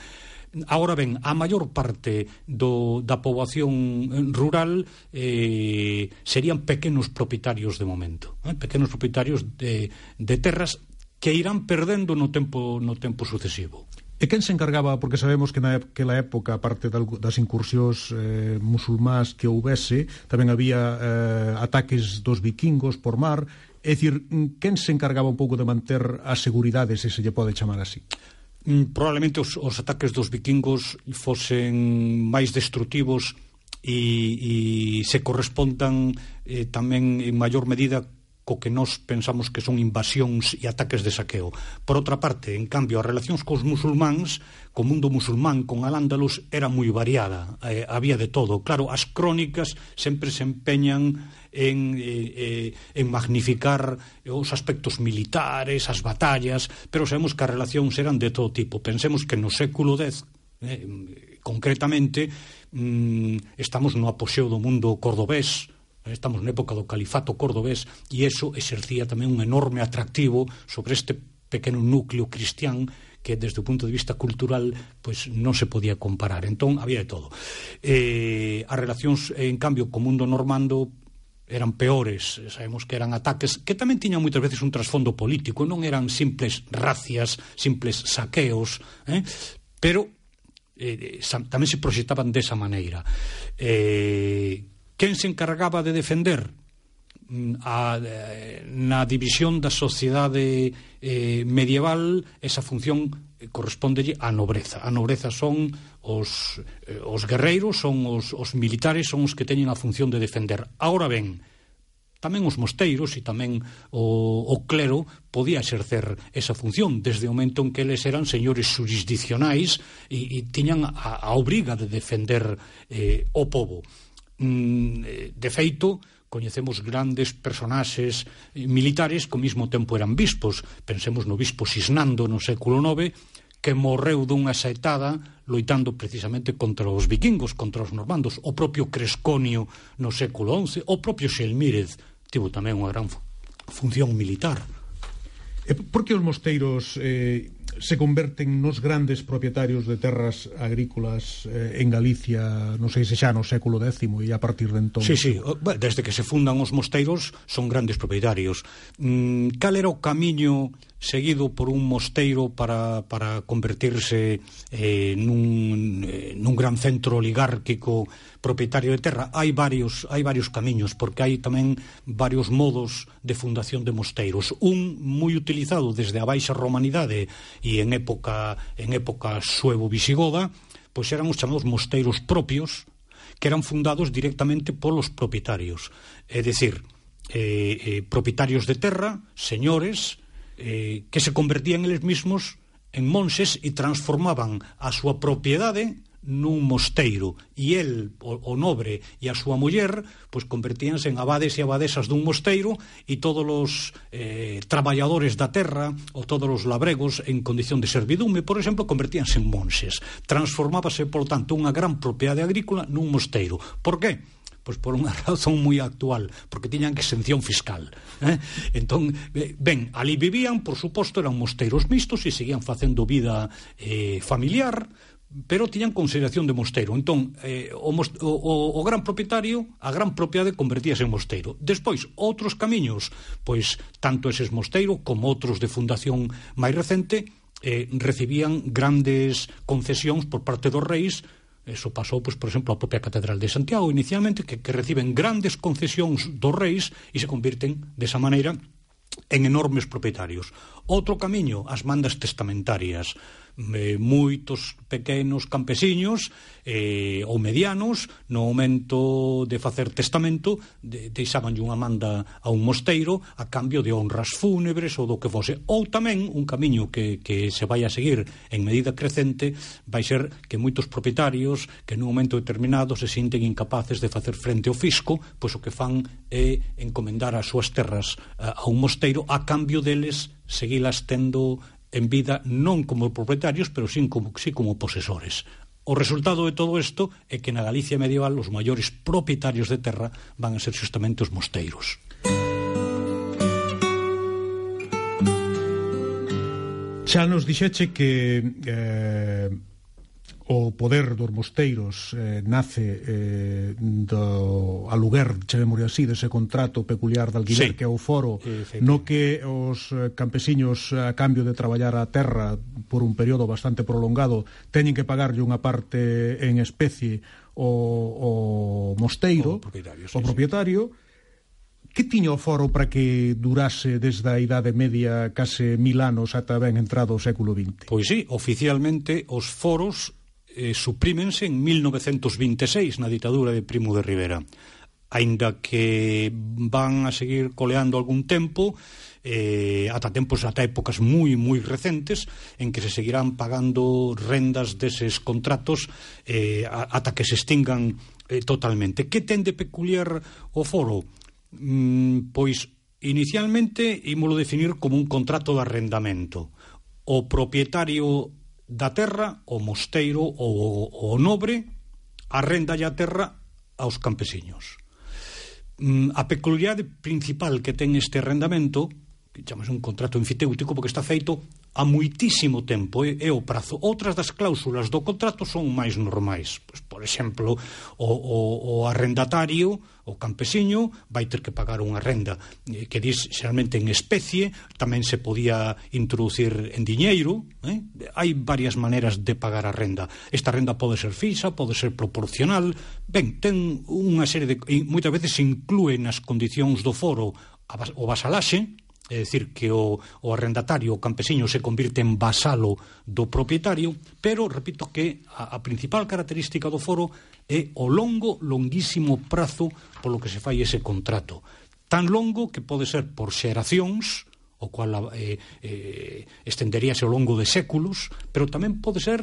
Agora ben, a maior parte do, da poboación rural eh, serían pequenos propietarios de momento, eh, pequenos propietarios de, de terras que irán perdendo no tempo, no tempo sucesivo.
E quen se encargaba, porque sabemos que naquela época, aparte das incursións eh, musulmás que houvese, tamén había eh, ataques dos vikingos por mar, é dicir, quen se encargaba un pouco de manter a seguridade, se se lle pode chamar así?
Mm, probablemente os, os ataques dos vikingos fosen máis destructivos e, e se correspondan eh, tamén en maior medida co que nós pensamos que son invasións e ataques de saqueo. Por outra parte, en cambio, as relacións cos musulmáns, co mundo musulmán, con al-Ándalus, era moi variada, eh, había de todo. Claro, as crónicas sempre se empeñan en, eh, eh, en magnificar eh, os aspectos militares, as batallas, pero sabemos que as relacións eran de todo tipo. Pensemos que no século X, eh, concretamente, mm, estamos no apoxeo do mundo cordobés, Estamos na época do califato cordobés e eso exercía tamén un enorme atractivo sobre este pequeno núcleo cristián que desde o punto de vista cultural pois non se podía comparar. Entón había de todo. Eh, as relacións en cambio co mundo normando eran peores, sabemos que eran ataques que tamén tiñan moitas veces un trasfondo político, non eran simples racias, simples saqueos, eh? pero eh, eh tamén se proxectaban desa maneira. Eh, Quen se encargaba de defender mm, a, eh, na división da sociedade eh, medieval esa función eh, corresponde á nobreza. A nobreza son os, eh, os guerreiros, son os, os militares, son os que teñen a función de defender. Ahora ben, tamén os mosteiros e tamén o, o clero podía exercer esa función desde o momento en que eles eran señores jurisdicionais e, e tiñan a, a obriga de defender eh, o povo Mm, eh, de feito, coñecemos grandes personaxes militares que ao mesmo tempo eran bispos. Pensemos no bispo Sisnando no século IX, que morreu dunha saetada loitando precisamente contra os vikingos, contra os normandos, o propio Cresconio no século XI, o propio Xelmírez tivo tamén unha gran función militar.
E por que os mosteiros eh, se converten nos grandes propietarios de terras agrícolas eh, en Galicia, non sei se xa no século X e a partir de entón.
Sí, sí, desde que se fundan os mosteiros son grandes propietarios. Mm, cal era o camiño seguido por un mosteiro para, para convertirse eh, nun, eh, nun gran centro oligárquico propietario de terra. Hai varios, hai varios camiños, porque hai tamén varios modos de fundación de mosteiros. Un moi utilizado desde a Baixa Romanidade e en época, en época suevo-visigoda, pois eran os chamados mosteiros propios, que eran fundados directamente polos propietarios. É dicir, eh, eh, propietarios de terra, señores, eh, que se convertían eles mismos en monxes e transformaban a súa propiedade nun mosteiro e el, o, o nobre e a súa muller, pois convertíanse en abades e abadesas dun mosteiro e todos os eh, traballadores da terra ou todos os labregos en condición de servidume, por exemplo, convertíanse en monses. Transformábase, por tanto, unha gran propiedade agrícola nun mosteiro. Por que? pois por unha razón moi actual, porque tiñan exención fiscal. Eh? Entón, ben, ali vivían, por suposto, eran mosteiros mistos e seguían facendo vida eh, familiar, pero tiñan consideración de mosteiro. Entón, eh, o, o, o gran propietario, a gran propiedade convertíase en mosteiro. Despois, outros camiños, pois tanto eses mosteiro como outros de fundación máis recente, eh, recibían grandes concesións por parte dos reis Eso pasou, pois, por exemplo, a propia Catedral de Santiago, inicialmente, que, que reciben grandes concesións dos reis e se convirten, desa maneira, en enormes propietarios. Outro camiño, as mandas testamentarias eh, moitos pequenos campesiños eh, ou medianos no momento de facer testamento de, deixaban unha manda a un mosteiro a cambio de honras fúnebres ou do que fose. Ou tamén un camiño que, que se vai a seguir en medida crecente vai ser que moitos propietarios que nun momento determinado se sinten incapaces de facer frente ao fisco pois o que fan é encomendar as súas terras a, a un mosteiro a cambio deles seguilas tendo en vida non como propietarios, pero sí como, sí como posesores. O resultado de todo isto é que na Galicia medieval os maiores propietarios de terra van a ser justamente os mosteiros.
Xa nos dixeche que eh, o poder dos mosteiros eh, nace eh, do aluguer, chamemos así, dese contrato peculiar de alquiler sí. que é o foro, no que os eh, campesiños a cambio de traballar a terra por un período bastante prolongado teñen que pagarlle unha parte en especie o, o mosteiro, o propietario, sí, o propietario sí. Que tiña o foro para que durase desde a Idade Media case mil anos ata ben entrado o século XX?
Pois sí, oficialmente os foros eh, suprímense en 1926 na ditadura de Primo de Rivera aínda que van a seguir coleando algún tempo eh, ata tempos, ata épocas moi, moi recentes en que se seguirán pagando rendas deses contratos eh, ata que se extingan eh, totalmente. Que ten de peculiar o foro? Mm, pois, inicialmente, ímolo definir como un contrato de arrendamento. O propietario da terra o mosteiro ou o nobre arrenda a terra aos campesiños. Mm, a peculiaridade principal que ten este arrendamento, que chamase un contrato enfiteútico, porque está feito a muitísimo tempo é, é o prazo. Outras das cláusulas do contrato son máis normais. Pois, por exemplo, o, o, o arrendatario, o campesiño, vai ter que pagar unha renda eh, que diz xeralmente en especie, tamén se podía introducir en diñeiro. Eh? Hai varias maneras de pagar a renda. Esta renda pode ser fixa, pode ser proporcional. Ben, ten unha serie de... Moitas veces se inclúe nas condicións do foro o basalaxe, é dicir, que o, o arrendatario, o campesiño, se convirte en vasalo do propietario, pero, repito, que a, a principal característica do foro é o longo, longuísimo prazo polo que se fai ese contrato. Tan longo que pode ser por xeracións, o cual eh, eh, estenderíase ao longo de séculos, pero tamén pode ser,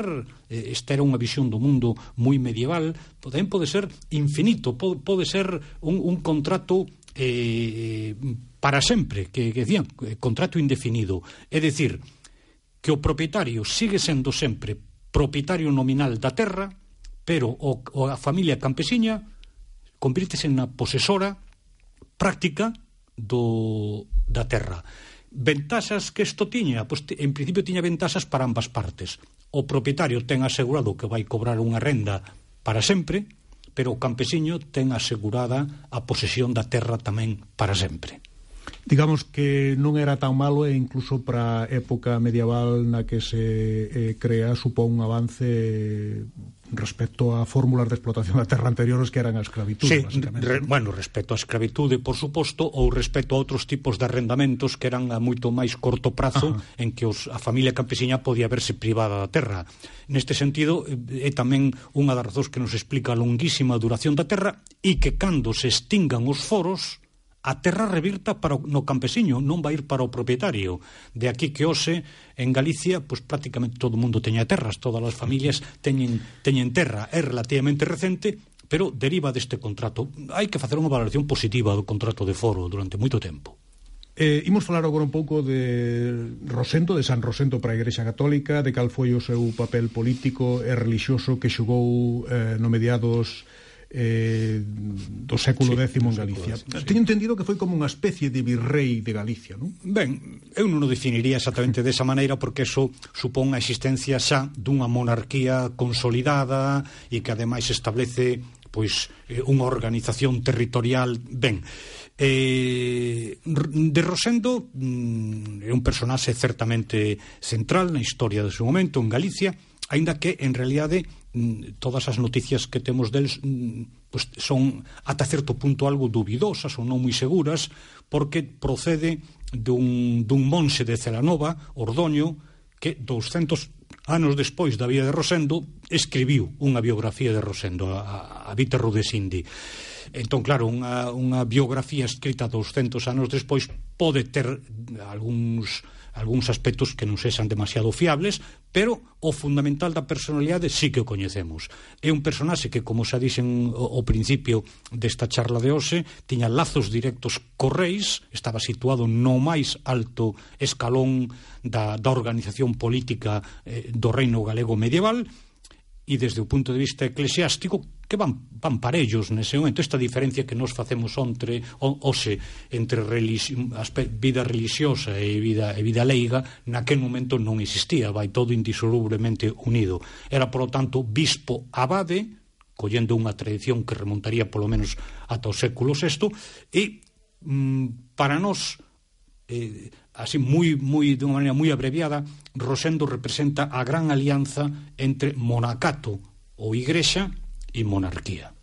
eh, esta era unha visión do mundo moi medieval, tamén pode ser infinito, pode, pode ser un, un contrato eh, para sempre, que, que decían, eh, contrato indefinido. É dicir, que o propietario sigue sendo sempre propietario nominal da terra, pero o, o a familia campesiña convírtese na posesora práctica do, da terra. Ventaxas que isto tiña? Pois, en principio tiña ventaxas para ambas partes. O propietario ten asegurado que vai cobrar unha renda para sempre, pero o campesiño ten asegurada a posesión da terra tamén para sempre
digamos que non era tan malo e incluso para a época medieval na que se eh, crea supón un avance respecto a fórmulas de explotación da terra anteriores que eran a escravitude,
sí, basicamente. Re, bueno, respecto á escravitude, por suposto, ou respecto a outros tipos de arrendamentos que eran a moito máis corto prazo Ajá. en que os, a familia campesiña podía verse privada da terra. Neste sentido, eh, é tamén unha das razóns que nos explica a longuísima duración da terra e que cando se extingan os foros a terra revirta para o, no campesiño, non vai ir para o propietario. De aquí que hoxe en Galicia, pois prácticamente todo o mundo teña terras, todas as familias teñen teñen terra, é relativamente recente, pero deriva deste contrato. Hai que facer unha valoración positiva do contrato de foro durante moito tempo.
Eh, imos falar agora un pouco de Rosento, de San Rosento para a Igrexa Católica, de cal foi o seu papel político e relixioso que xogou eh, no mediados eh, do século sí, X en Galicia. X, sí. Teño entendido que foi como unha especie de virrei de Galicia, non?
Ben, eu non o definiría exactamente desa maneira porque eso supón a existencia xa dunha monarquía consolidada e que ademais establece pois eh, unha organización territorial ben eh, de Rosendo mm, é un personaxe certamente central na historia do seu momento en Galicia, aínda que en realidade Mm, todas as noticias que temos deles mm, pues, son ata certo punto algo dubidosas ou non moi seguras porque procede dun, dun monxe de Celanova, Ordoño, que 200 anos despois da vida de Rosendo escribiu unha biografía de Rosendo a, a Vita Rudesindi. Entón claro, unha, unha biografía escrita 200 anos despois pode ter algúns algúns aspectos que non sexan demasiado fiables, pero o fundamental da personalidade sí que o coñecemos. É un personaxe que, como xa dixen o, o principio desta charla de hoxe, tiña lazos directos correis, estaba situado no máis alto escalón da, da organización política eh, do reino galego medieval, e desde o punto de vista eclesiástico que van, van parellos nese momento. Esta diferencia que nos facemos entre o, ose entre religi vida religiosa e vida, e vida leiga naquel momento non existía vai todo indisolublemente unido. Era polo tanto bispo abade collendo unha tradición que remontaría polo menos ata o século VI e mm, para nós eh, así moi moi dunha maneira moi abreviada, Rosendo representa a gran alianza entre monacato ou igrexa e monarquía.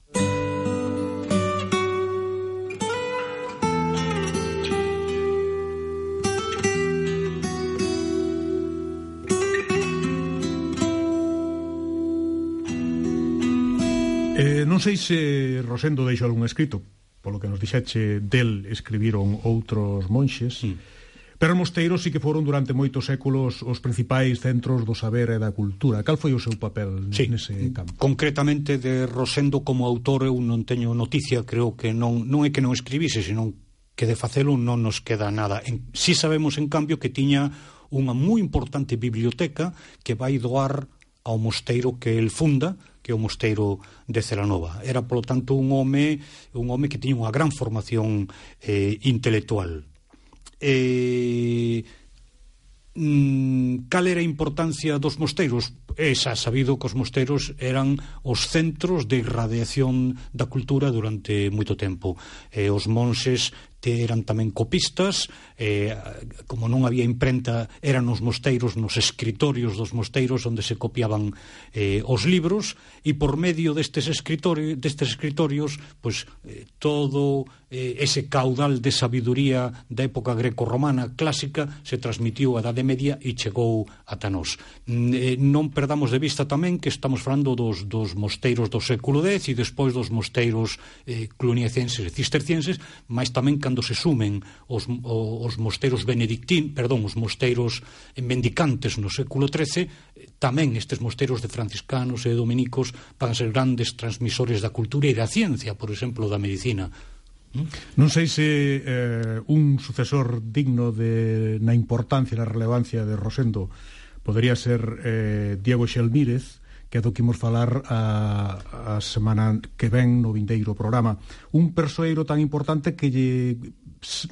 Eh, non sei se Rosendo deixou algún escrito, polo que nos dixeche del escribiron outros monxes. Mm Pero mosteiros sí que foron durante moitos séculos os principais centros do saber e da cultura. Cal foi o seu papel
sí,
nese campo?
Concretamente de Rosendo como autor eu non teño noticia, creo que non, non é que non escribise, senón que de facelo non nos queda nada. En, sí sabemos, en cambio, que tiña unha moi importante biblioteca que vai doar ao mosteiro que el funda, que é o mosteiro de Celanova. Era, polo tanto, un home un home que tiña unha gran formación eh, intelectual eh, mm, cal era a importancia dos mosteiros? É xa sabido que os mosteiros eran os centros de irradiación da cultura durante moito tempo. Eh, os monxes eran tamén copistas, eh, como non había imprenta, eran nos mosteiros, nos escritorios dos mosteiros onde se copiaban eh, os libros e por medio destes, escritorio, destes escritorios pues, eh, todo eh, ese caudal de sabiduría da época greco-romana clásica se transmitiu a Edade Media e chegou ata nós. Mm, eh, non perdamos de vista tamén que estamos falando dos, dos mosteiros do século X e despois dos mosteiros eh, cluniecenses e cistercienses, mas tamén cando se sumen os, os os mosteiros benedictín, perdón, os mosteiros mendicantes no século XIII, tamén estes mosteiros de franciscanos e dominicos van ser grandes transmisores da cultura e da ciencia, por exemplo, da medicina.
Mm? Non sei se eh, un sucesor digno de na importancia e na relevancia de Rosendo podría ser eh, Diego Xelmírez, que é do que imos falar a, a semana que ven no vindeiro programa. Un persoeiro tan importante que lle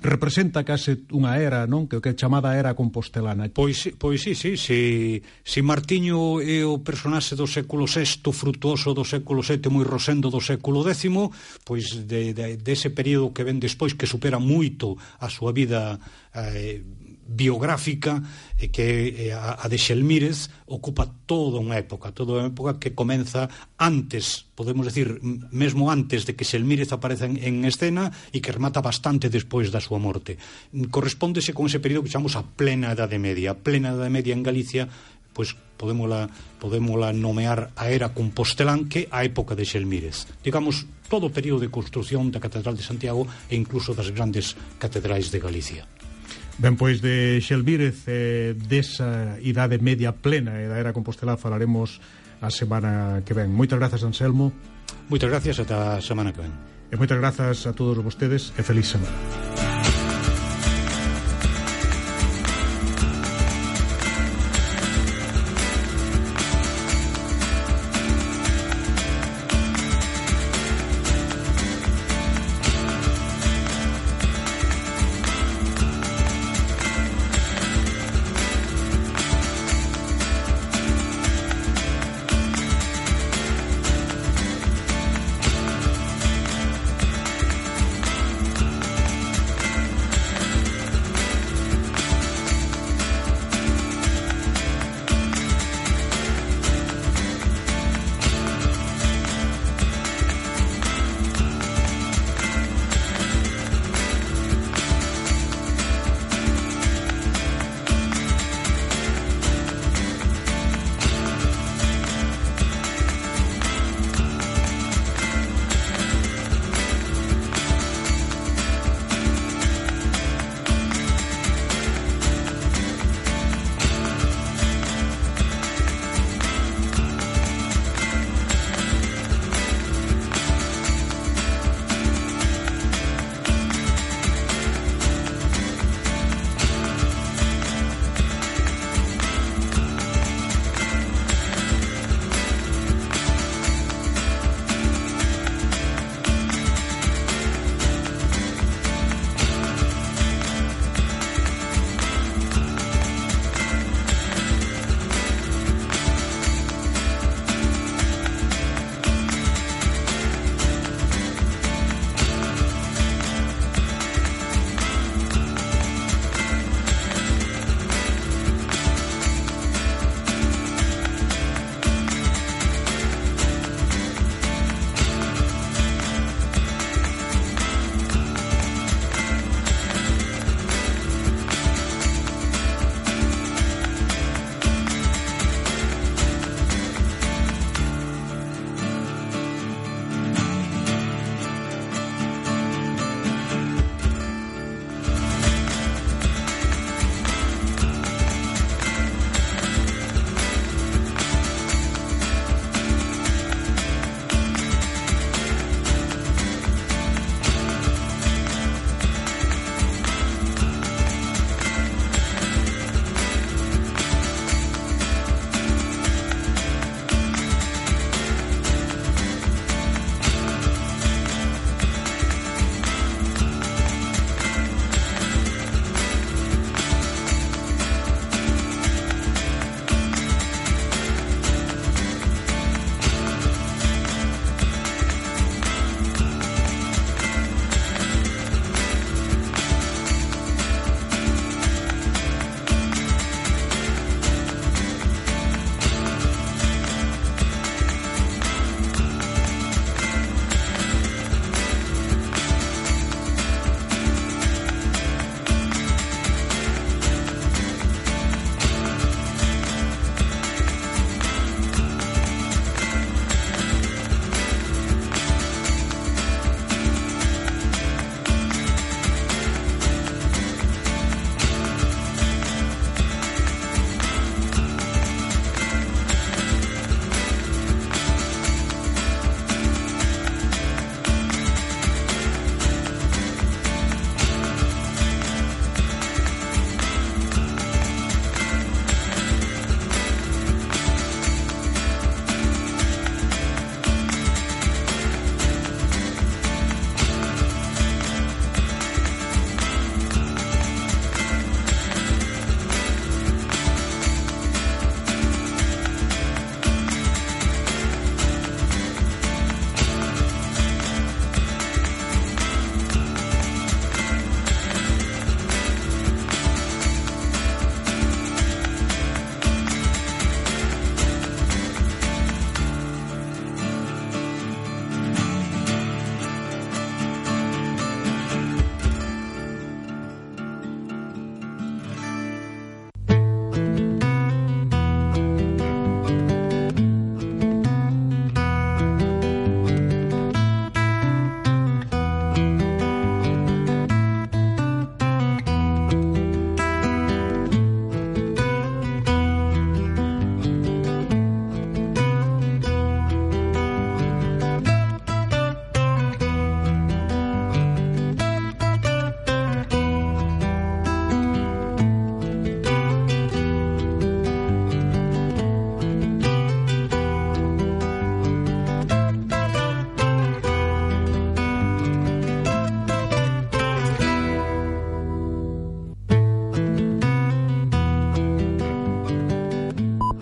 representa case unha era, non? Que o que é chamada era compostelana.
Pois, pois sí, sí, sí. Si Martiño é o personaxe do século VI, frutuoso do século VII moi rosendo do século X, pois de, de, de ese período que ven despois que supera moito a súa vida eh, biográfica eh, que eh, a, a de Xelmírez ocupa toda unha época, toda unha época que comeza antes, podemos decir, mesmo antes de que Xelmírez apareza en, en escena e que remata bastante despois da súa morte. Mm, correspóndese con ese período que chamamos a plena Edade Media. A plena Edade Media en Galicia pois podémola, podémola nomear a era compostelán que a época de Xelmírez. Digamos, todo o período de construción da Catedral de Santiago e incluso das grandes catedrais de Galicia.
Ben, pois de Xelvírez eh, desa idade media plena e da era compostelá falaremos a semana que ven. Moitas grazas, Anselmo.
Moitas gracias, ata a semana que ven.
E moitas grazas a todos vostedes e feliz semana.